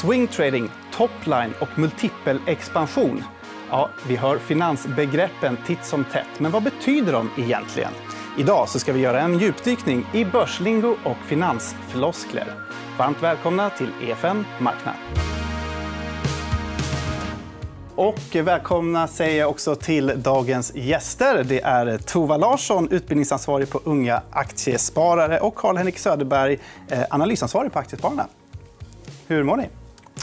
Swingtrading, topline och multipelexpansion. Ja, vi hör finansbegreppen titt som tätt, men vad betyder de egentligen? Idag så ska vi göra en djupdykning i börslingo och finansfloskler. Varmt välkomna till EFN Marknad. Och välkomna säger jag också till dagens gäster. Det är Tova Larsson, utbildningsansvarig på Unga Aktiesparare och Karl-Henrik Söderberg, eh, analysansvarig på Aktiespararna. Hur mår ni?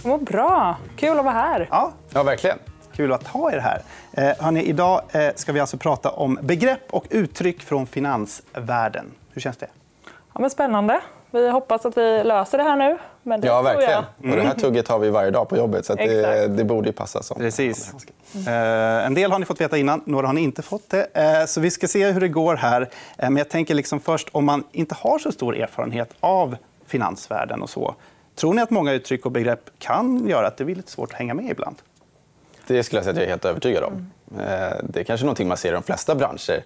Mår bra. Kul att vara här. Ja, Ja, verkligen. Kul att ha er här. Eh, hörni, idag eh, ska vi alltså prata om begrepp och uttryck från finansvärlden. Hur känns det? Ja, men spännande. Vi hoppas att vi löser det här nu. Men det Ja, tror verkligen. jag. Och det här tugget har vi varje dag på jobbet. Så att det, det borde ju passa som. Precis. Eh, en del har ni fått veta innan, några har ni inte fått det. Eh, så vi ska se hur det går här. Eh, men jag tänker liksom först, om man inte har så stor erfarenhet av finansvärlden och så, tror ni att många uttryck och begrepp kan göra att det blir lite svårt att hänga med ibland? Det skulle jag säga att jag är helt övertygad om. Eh, Det är kanske någonting man ser i de flesta branscher.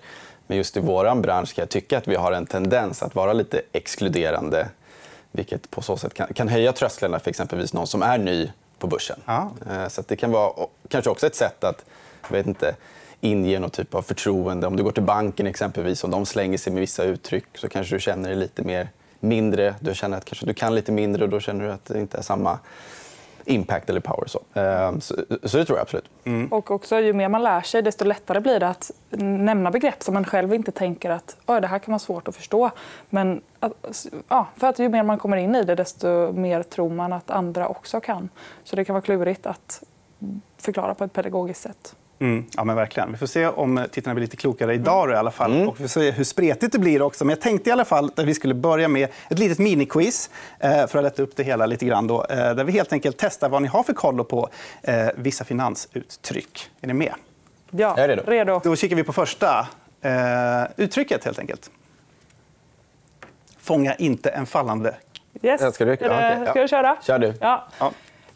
Men just i vår bransch kan jag tycka att vi har en tendens att vara lite exkluderande. Vilket på så sätt kan, kan höja trösklarna för exempelvis någon som är ny på börsen. Ja. Eh, Så det kan vara och kanske också ett sätt att vet inte, inge någon typ av förtroende. Om du går till banken exempelvis, om de slänger sig med vissa uttryck så kanske du känner dig lite mer mindre. Du känner att kanske du kan lite mindre och då känner du att det inte är samma impact eller power. Så, Eh, så, så det tror jag absolut. Och också, ju mer man lär sig, desto lättare blir det att nämna begrepp som man själv inte tänker att det här kan vara svårt att förstå. Men att, ja, för att ju mer man kommer in i det, desto mer tror man att andra också kan. Så det kan vara klurigt att förklara på ett pedagogiskt sätt. Mm, ja, men verkligen. Vi får se om tittarna blir lite klokare idag. Då, i alla fall. Och vi får se hur spretigt det blir. också. Men jag tänkte i alla fall att vi skulle börja med ett litet miniquiz eh, för att lätta upp det hela lite grann. Då, eh, där vi helt enkelt testar vad ni har för koll på eh, vissa finansuttryck. Är ni med? Ja, Jag är redo. redo. Då kikar vi på första uttrycket. helt enkelt. Fånga inte en fallande. Yes. Jag ska. Ska, Ja, okej, ja. ska du köra? Kör du. Ja.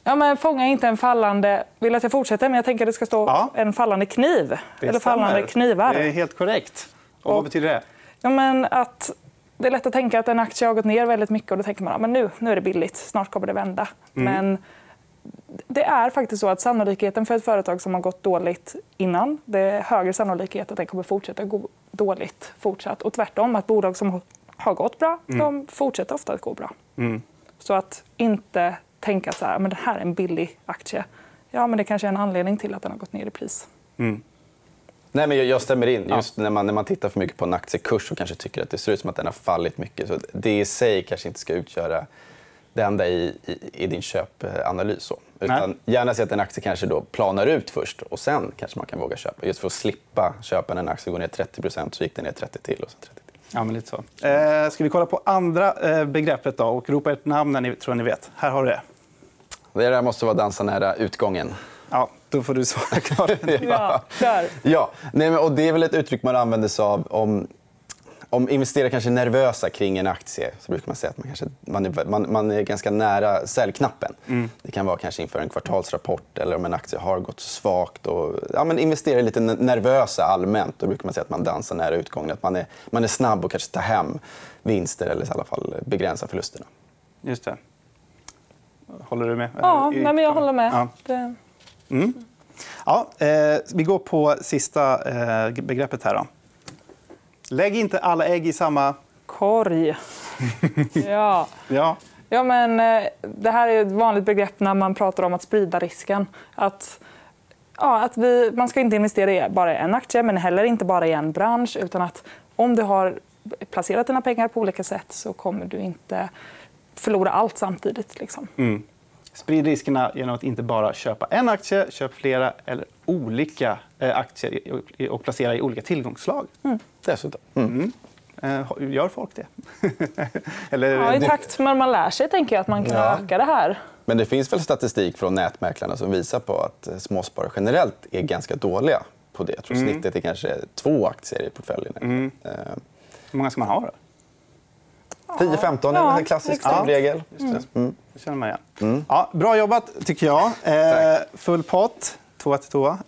Ja. Men fånga inte en fallande... Vill att jag fortsätter? Men jag tänker att det ska stå Ja. en fallande kniv. Det Eller fallande stämmer. knivar. Det är helt korrekt. Och vad betyder det? Ja, men att det är lätt att tänka att en aktie har gått ner väldigt mycket och då tänker man att nu, nu är det billigt, snart kommer det vända. Men det är faktiskt så att sannolikheten för ett företag som har gått dåligt innan, det är högre sannolikhet att den kommer fortsätta gå dåligt fortsatt. Och tvärtom, att bolag som har gått bra, de fortsätter ofta att gå bra. Så att inte tänka så här, men det här är en billig aktie. Ja, men det kanske är en anledning till att den har gått ner i pris. Nej, men jag, stämmer in. Just när, man, när man tittar för mycket på en aktiekurs och kanske tycker att det ser ut som att den har fallit mycket. Så det i sig kanske inte ska utgöra det enda i, i, i din köpanalys. Så. Utan gärna se att en aktie kanske då planar ut först och sen kanske man kan våga köpa. Just för att slippa köpa när en aktie går ner 30% så gick den ner 30 till och så 30 till. Ja, men lite så. Eh, ska vi kolla på andra eh, begreppet då, och ropa ett namn när ni tror ni vet? Här har du det. Det där måste vara dansa nära utgången. Ja, då får du svara klart. Ja, där. Ja, nej, men, och det är väl ett uttryck man använder sig av om, om investerare kanske är nervösa kring en aktie. Så brukar man säga att man, kanske, man, är, man, man är ganska nära säljknappen. Det kan vara kanske inför en kvartalsrapport eller om en aktie har gått svagt. Och, ja, men investerare är lite nervösa allmänt. Då brukar man säga att man dansar nära utgången. Att man är, man är snabb och kanske tar hem vinster eller i alla fall begränsa förlusterna. Just det. Håller du med? Ja, Eh, nej, men jag håller med. Ja. Det... Ja, eh, vi går på sista eh, begreppet här. Då. Lägg inte alla ägg i samma... Korg. ja. Ja. Ja, men, eh, det här är ett vanligt begrepp när man pratar om att sprida risken. Att, ja, att vi, man ska inte investera i bara en aktie, men heller inte bara i en bransch. Utan att om du har placerat dina pengar på olika sätt så kommer du inte förlora allt samtidigt. Liksom. Sprid riskerna genom att inte bara köpa en aktie, köp flera eller olika eh, aktier och placera i olika tillgångsslag. Dessutom. Mm. Eh, gör folk det? eller, Ja, I takt med att man lär sig tänker jag att man kan Ja. öka det här. Men det finns väl statistik från nätmäklarna som visar på att eh, småsparare generellt är ganska dåliga på det. Jag tror snittet är kanske två aktier i portföljen. Eh, Hur många ska man ha? Då? 10-15 är Ja, väl en klassisk exakt. regel. Det känner man igen. Ja, bra jobbat, tycker jag. Eh, full pott. tvåa till tvåa.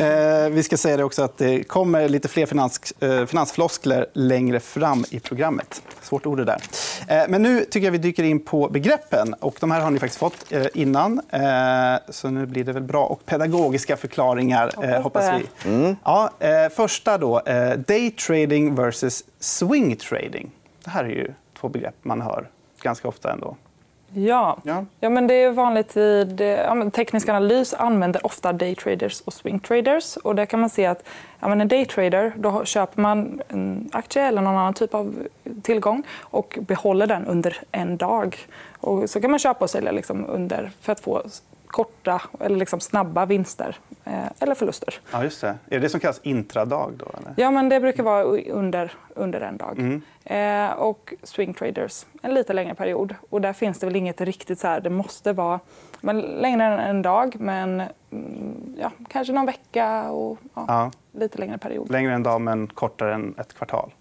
Eh, vi ska säga det också att det kommer lite fler finans, eh, finansfloskler längre fram i programmet. Svårt ord det där. Eh, men nu tycker jag vi dyker in på begreppen. Och de här har ni faktiskt fått innan. Så nu blir det väl bra och pedagogiska förklaringar, hoppas vi. Mm. Ja, första då. Day trading versus swing trading. Det här är ju två begrepp man hör ganska ofta ändå. Ja. ja. Ja. men det är vanligt vid ja, teknisk analys använder ofta daytraders och swingtraders. Och där kan man se att ja, men en daytrader då köper man en aktie eller någon annan typ av tillgång och behåller den under en dag. Och så kan man köpa och sälja liksom under för att få korta eller liksom snabba vinster eh, eller förluster. Ja, just det. Är det det som kallas intradag? Då, eller? Ja, men det brukar vara under, under en dag. Mm. Eh, och swing traders, en lite längre period. Och där finns det väl inget riktigt så här, det måste vara men längre än en dag, men mm, ja, kanske någon vecka och ja, ja. lite längre period. Längre än en dag, men kortare än ett kvartal?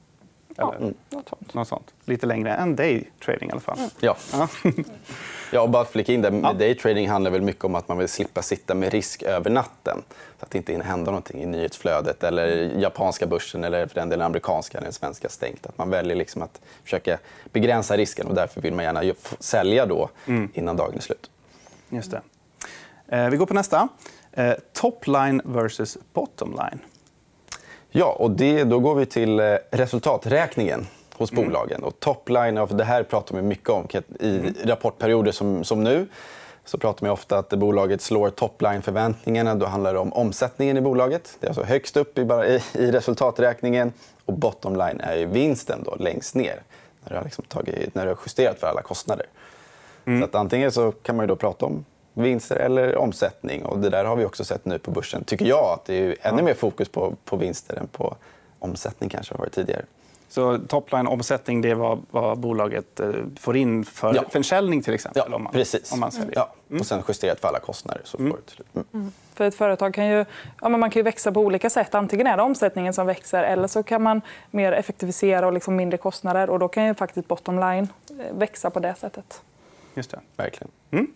Ja, mm. något sånt. något sånt. Lite längre än daytrading i alla fall. Mm. Ja. ja. och bara flika in där. Ja. Daytrading handlar väl mycket om att man vill slippa sitta med risk över natten. Så att det inte hända någonting i nyhetsflödet eller japanska börsen eller för den delen amerikanska eller svenska stängt. Att man väljer liksom att försöka begränsa risken och därför vill man gärna sälja då mm. innan dagen är slut. Just det. Eh, vi går på nästa. Eh, top line versus bottom line. Ja, och det, då går vi till eh, resultaträkningen hos mm. bolagen. Och topline, och det här pratar man mycket om i mm. rapportperioder som, som nu. Så pratar man ofta att bolaget slår topline-förväntningarna. Då handlar det om omsättningen i bolaget. Det är alltså högst upp i, i, resultaträkningen. Och bottom line är vinsten då, längst ner när du har, liksom tagit, när du har justerat för alla kostnader. Mm. Så att antingen så kan man ju då prata om vinster eller omsättning. Och det där har vi också sett nu på börsen. Tycker jag att det är ännu mer fokus på, på vinster än på omsättning kanske har varit tidigare. Så topline omsättning det är vad, vad bolaget eh, får in för ja. försäljning till exempel? Ja, om man, precis. Om man säljer. Ja. Mm. Och sen justerat för alla kostnader. Så mm. mm. Mm. För ett företag kan ju, ja, men man kan ju växa på olika sätt. Antingen är det omsättningen som växer eller så kan man mer effektivisera och liksom mindre kostnader. Och då kan ju faktiskt bottom line eh, växa på det sättet. Just det. Verkligen. Mm.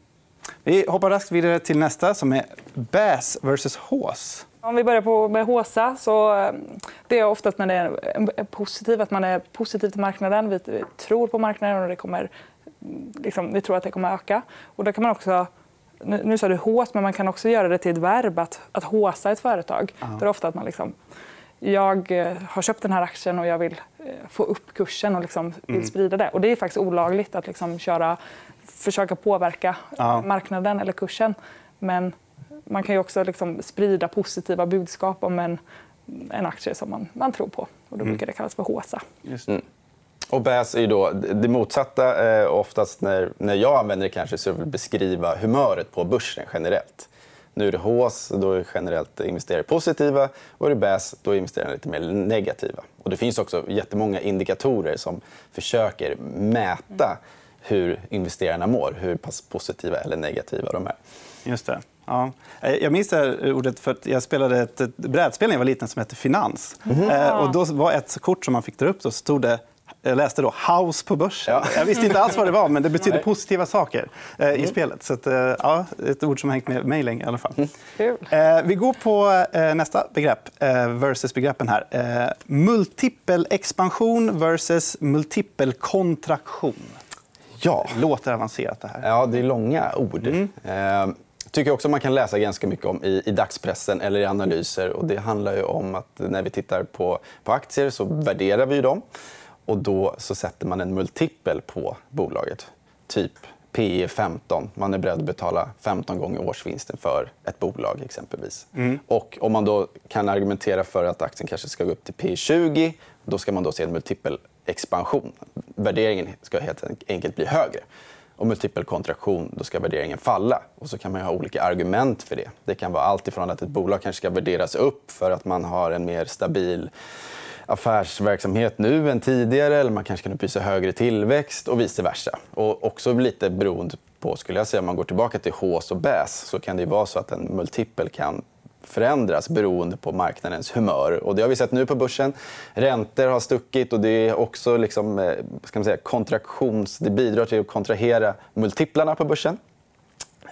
Vi hoppar raskt vidare till nästa, som är BAS versus HÅS. Om vi börjar på med HÅSA, så eh, det är oftast när det är positivt, att man är positiv till marknaden. Vi tror på marknaden och det kommer, liksom, vi tror att det kommer öka. Och då kan man också nu, sa du hås, men man kan också göra det till ett verb, att, att håsa ett företag. -huh. Det är ofta att man liksom, jag eh, har köpt den här aktien och jag vill eh, få upp kursen och liksom vill mm. sprida det. Och det är faktiskt olagligt att liksom köra försöka påverka ja. marknaden eller kursen. Men man kan ju också liksom sprida positiva budskap om en, en aktie som man, man tror på. Och då mm. brukar det kallas för HÅSA. Mm. Och BAS är ju då det motsatta. Eh, oftast när, när jag använder det kanske så vill beskriva humöret på börsen generellt. Nu är det HÅS, då är generellt investerare positiva. Och är det BAS, då är investerare lite mer negativa. Och det finns också jättemånga indikatorer som försöker mäta hur investerarna mår, hur pass positiva eller negativa de är. Just det. Ja. Eh, jag minns det ordet för att jag spelade ett brädspel när jag var liten som hette Finans. Mm. Och då var ett kort som man fick dra upp så stod det jag läste då House på börsen. Ja. Jag visste inte alls vad det var, men det betydde positiva saker eh, i mm. spelet. Så att, eh, ja, ett ord som har hängt med mig länge i alla fall. Mm. Eh, vi går på eh, nästa begrepp, eh, versus begreppen här. Eh, multipel expansion versus multipel kontraktion. Ja. Låter avancerat det här. Ja, det är långa ord. Mm. Eh, tycker också man kan läsa ganska mycket om i, i dagspressen eller i analyser. Och det handlar ju om att när vi tittar på, på aktier så värderar vi dem. Och då så sätter man en multipel på bolaget. Typ PE 15. Man är beredd att betala 15 gånger årsvinsten för ett bolag. exempelvis. Mm. Och Om man då kan argumentera för att aktien kanske ska gå upp till P 20 då ska man då se en multipel expansion. Värderingen ska helt enkelt bli högre. Och multipel kontraktion, då ska värderingen falla. Och så kan man ha olika argument för det. Det kan vara allt ifrån att ett bolag kanske ska värderas upp för att man har en mer stabil affärsverksamhet nu än tidigare eller man kanske kan uppvisa högre tillväxt och vice versa. Och också lite beroende på, skulle jag säga, om man går tillbaka till HÅS och BÄS så kan det vara så att en multipel kan förändras beroende på marknadens humör. Och det har vi sett nu på börsen. Räntor har stuckit och det är också liksom, eh, ska man säga, kontraktions... Det bidrar till att kontrahera multiplarna på börsen.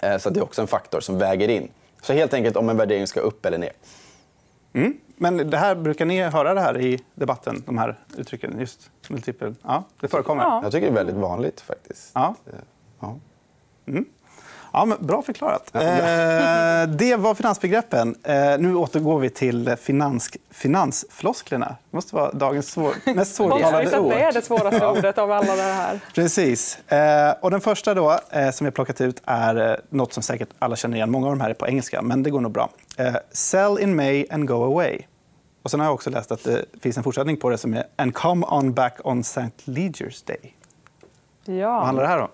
Eh, så det är också en faktor som väger in. Så helt enkelt om en värdering ska upp eller ner. Mm. Men det här, brukar ni höra det här i debatten, de här uttrycken? Just multipel? Ja, det förekommer? Ja. Jag tycker det är väldigt vanligt faktiskt. Ja. Ja. Ja, men bra förklarat. Eh, det var finansbegreppen. Eh, nu återgår vi till finans, finansflosklerna. Det måste vara dagens svår, mest att ord. det är det svåraste ordet av alla det här. Precis. Eh, och den första då, eh, som jag plockat ut är eh, något som säkert alla känner igen. Många av de här är på engelska, men det går nog bra. Eh, Sell in May and go away. Och sen har jag också läst att det finns en fortsättning på det som är And come on back on St. Leger's Day. Vad Ja. handlar det här om?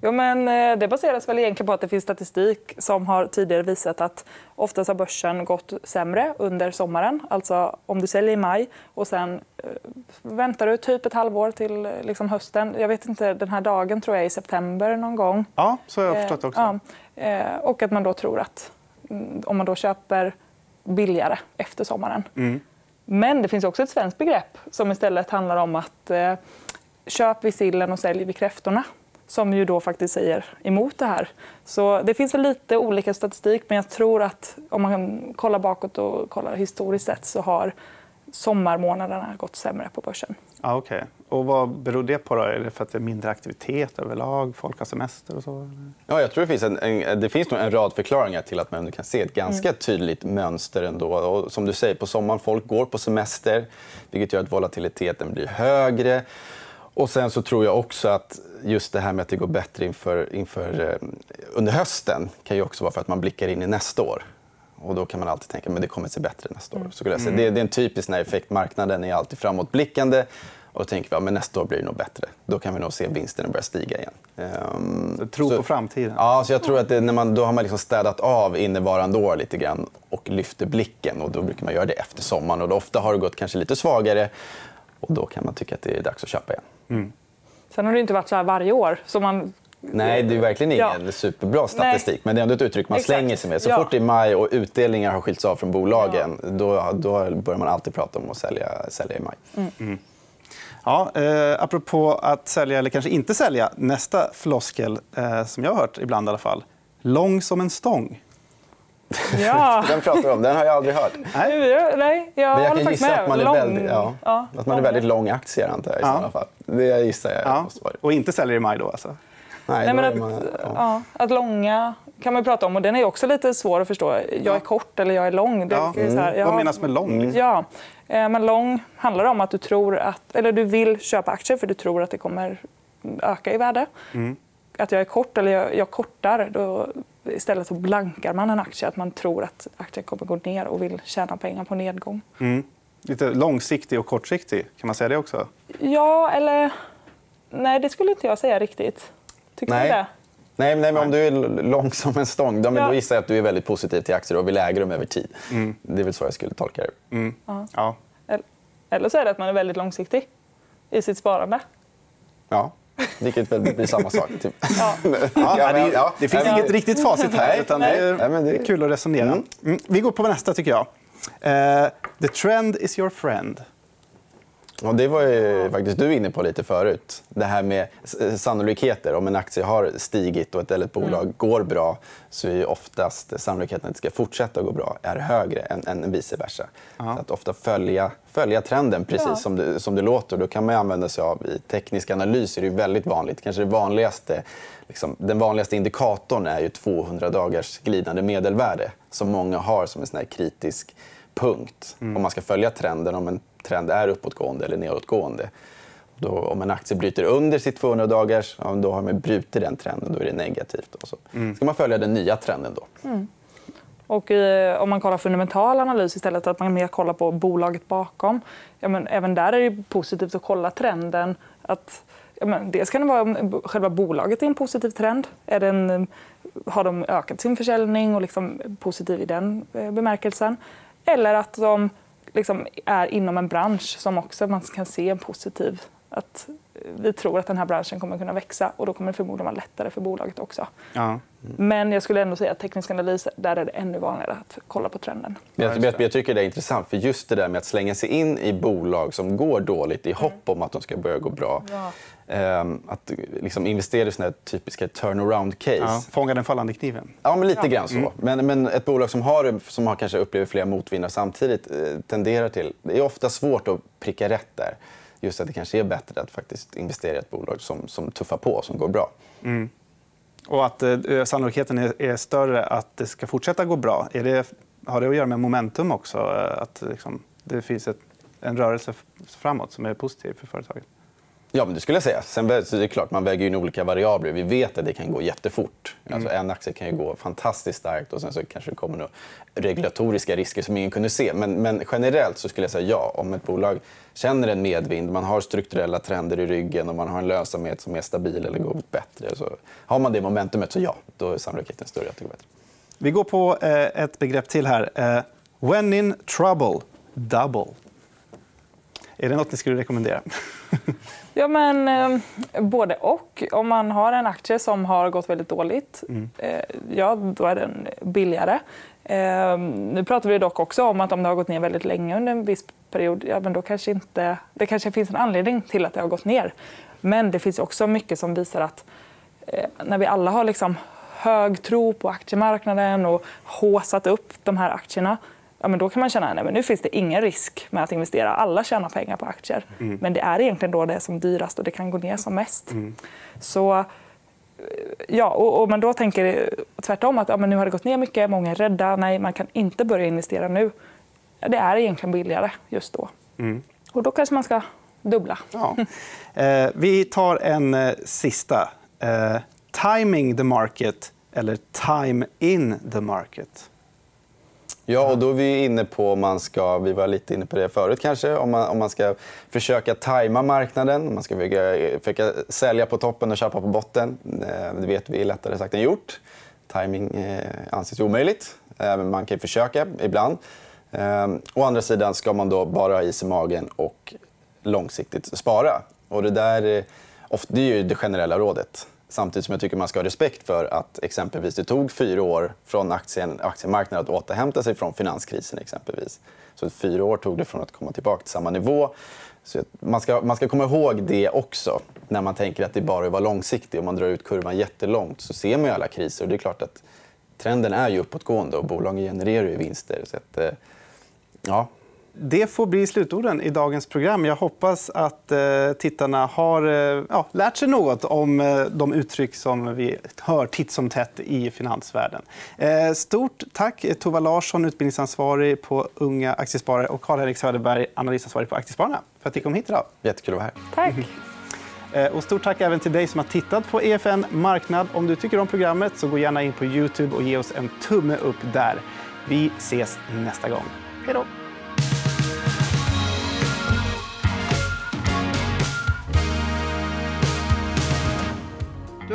Jo, men eh, det baseras väl egentligen på att det finns statistik som har tidigare visat att oftast har börsen gått sämre under sommaren. Alltså om du säljer i maj och sen eh, väntar du typ ett halvår till eh, liksom hösten. Jag vet inte, den här dagen tror jag är i september någon gång. Ja, så har jag förstått också. Ja. Och att man då tror att mm, om man då köper billigare efter sommaren. Mm. Men det finns också ett svenskt begrepp som istället handlar om att köp vid sillen och sälj vid kräftorna. Som ju då faktiskt säger emot det här. Så det finns väl lite olika statistik men jag tror att om man kollar bakåt och kollar historiskt sett så har sommarmånaderna gått sämre på börsen. Ja, okay. Och vad beror det på? Då? Är det för att det är mindre aktivitet överlag? Folk har semester och så? Ja, jag tror det finns, en, en, det finns nog en rad förklaringar till att man ändå kan se ett ganska tydligt mönster. ändå. Och som du säger, på sommaren folk går på semester vilket gör att volatiliteten blir högre. Och sen så tror jag också att just det här med att det går bättre inför, inför, eh, under hösten kan ju också vara för att man blickar in i nästa år. Och då kan man alltid tänka att det kommer att se bättre nästa år. Så jag säga. Det, det är en typisk effekt. Marknaden är alltid framåtblickande. Och då tänker vi att ja, nästa år blir det nog bättre. Då kan vi nog se vinsterna börja stiga igen. Ehm, Så Tro på framtiden? Ja, så jag tror att det, när man, då har man liksom städat av innevarande år lite grann och lyfter blicken. Och då brukar man göra det efter sommaren. Och då ofta har det gått kanske lite svagare. Och då kan man tycka att det är dags att köpa igen. Sen har det inte varit så här varje år. Så man Nej, det är verkligen ingen Ja. superbra statistik. Nej. Men det är ändå ett uttryck man Exakt. slänger sig med. Så Ja. fort det är maj och utdelningar har skilts av från bolagen, då, då börjar man alltid prata om att sälja, sälja i maj. Ja, eh, apropå att sälja eller kanske inte sälja. Nästa floskel, eh, som jag har hört ibland i alla fall. Lång som en stång. Ja. Den pratar vi om. Den har jag aldrig hört. Nej, nej jag Men jag kan gissa med. att man är, Lång- väldigt, ja, Ja, att man är väldigt lång aktier, antar jag. I Ja. fall. Det gissar jag Ja. måste vara det. Och inte säljer i maj då alltså? Nej, Nej, men att, man, ja. att långa kan man prata om och den är också lite svår att förstå. Jag är kort eller jag är lång. Det Ja. är så här, Vad ja, menas med lång? Ja, eh, men lång handlar om att du tror att, eller du vill köpa aktier för du tror att det kommer öka i värde. Mm. Att jag är kort eller jag, jag kortar, då istället så blankar man en aktie. Att man tror att aktien kommer gå ner och vill tjäna pengar på nedgång. Mm. Lite långsiktig och kortsiktig. Kan man säga det också? Ja, eller nej, det skulle inte jag säga riktigt. Tycker Nej. du det? Nej, nej, men om du är lång som en stång, då, men Ja. då gissar jag att du är väldigt positiv till aktier och vill äga dem över tid. Det är väl så jag skulle tolka det. Mm. Ja. Eller- Eller så är det att man är väldigt långsiktig i sitt sparande. Ja, vilket väl blir samma sak. Typ. Ja. Ja, det, ja. det finns men- inget riktigt facit här. Utan det, är, Nej, men det- är kul att resonera. Mm. Vi går på nästa, tycker jag. Eh, the trend is your friend. Och det var ju faktiskt du inne på lite förut. Det här med sannolikheter. Om en aktie har stigit och ett, eller ett bolag går bra så är oftast sannolikheten att det ska fortsätta gå bra är högre än, än vice versa. Så att ofta följa, följa trenden precis Ja. som, det, som det låter. Då kan man använda sig av i teknisk analys är det väldigt vanligt. Kanske det vanligaste, liksom, den vanligaste indikatorn är ju 200 dagars glidande medelvärde som många har som en sån här kritisk punkt. Om man ska följa trenden, om en trend är uppåtgående eller nedåtgående. Då, om en aktie bryter under sitt 200 dagars, ja, då har man brutit den trenden. Då är det negativt. Och så ska man följa den nya trenden då. Och i, om man kollar fundamental analys istället, att man mer kollar på bolaget bakom. Ja, men även där är det positivt att kolla trenden. Att, ja, men dels kan det vara om själva bolaget är en positiv trend. Är den, har de ökat sin försäljning och liksom positiv i den eh, bemärkelsen? Eller att de liksom är inom en bransch som också man kan se en positiv... Att vi tror att den här branschen kommer kunna växa och då kommer det förmodligen vara lättare för bolaget också. Ja. Men jag skulle ändå säga att teknisk analys, där är det ännu vanligare att kolla på trenden. Jag, jag, jag tycker det är intressant, för just det där med att slänga sig in i bolag som går dåligt i hopp om att de ska börja gå bra. Ja. Ehm, att liksom investera i såna här typiska turnaround-case. Ja, fånga den fallande kniven. Ja, men lite grann så. Men, men ett bolag som, har, som har kanske upplever flera motvindar samtidigt eh, tenderar till... Det är ofta svårt att pricka rätt där. Just att det kanske är bättre att faktiskt investera i ett bolag som, som tuffar på, som går bra. Och att eh, sannolikheten är, är större att det ska fortsätta gå bra. Är det, har det att göra med momentum också? Eh, Att liksom, det finns ett, en rörelse framåt som är positiv för företaget? Ja, men det skulle jag säga. Sen så det är klart, man väger in olika variabler. Vi vet att det kan gå jättefort. Alltså, en aktie kan ju gå fantastiskt starkt och sen så kanske det kommer några regulatoriska risker som ingen kunde se. Men, men generellt så skulle jag säga ja. Om ett bolag känner en medvind, man har strukturella trender i ryggen och man har en lönsamhet som är stabil eller går bättre. Så har man det momentumet så ja, då är sannolikheten större att det går bättre. Vi går på eh, ett begrepp till här. Eh, when in trouble, double. Är det nåt ni skulle rekommendera? Ja, men eh, både och. Om man har en aktie som har gått väldigt dåligt, eh, ja, då är den billigare. Eh, nu pratar vi dock också om att om det har gått ner väldigt länge under en viss period, ja, men då kanske inte, det kanske finns en anledning till att det har gått ner. Men det finns också mycket som visar att eh, när vi alla har liksom hög tro på aktiemarknaden och håsat upp de här aktierna ja, men då kan man känna att nu finns det ingen risk med att investera. Alla tjänar pengar på aktier. Men det är egentligen då det är som dyrast och det kan gå ner som mest. Så eh, Ja, och, och man då tänker tvärtom att ja, men nu har det gått ner mycket, många är rädda. Nej, man kan inte börja investera nu. Det är egentligen billigare just då. Och då kanske man ska dubbla. Ja. Eh, vi tar en eh, sista. Eh, timing the market eller time in the market. Ja, och då är vi inne på om man ska, vi var lite inne på det förut kanske, om man, om man ska försöka tajma marknaden, om man ska försöka, eh, försöka sälja på toppen och köpa på botten. Eh, det vet vi är lättare sagt än gjort. Timing eh, anses omöjligt, men man kan ju försöka ibland. Å andra sidan ska man då bara ha is i magen och långsiktigt spara. Och det där det är ju det generella rådet. Samtidigt som jag tycker man ska ha respekt för att exempelvis det tog fyra år från aktien, aktiemarknaden att återhämta sig från finanskrisen. exempelvis. Så fyra år tog det från att komma tillbaka till samma nivå. Så man, ska, man ska komma ihåg det också när man tänker att det bara är att vara långsiktig. Om man drar ut kurvan jättelångt så ser man ju alla kriser. Och det är klart att trenden är ju uppåtgående och bolagen genererar ju vinster. Så att, eh, ja, det får bli slutorden i dagens program. Jag hoppas att eh, tittarna har eh, ja, lärt sig något om eh, de uttryck som vi hör titt som tätt i finansvärlden. Stort tack, Tova Larsson, utbildningsansvarig på Unga Aktiesparare och Karl-Henrik Söderberg, analysansvarig på Aktiespararna, för att ni kom hit idag. jättekul att vara här. Tack! Eh, Och stort tack även till dig som har tittat på EFN Marknad. Om du tycker om programmet så gå gärna in på Youtube och ge oss en tumme upp där. Vi ses nästa gång. Hej då!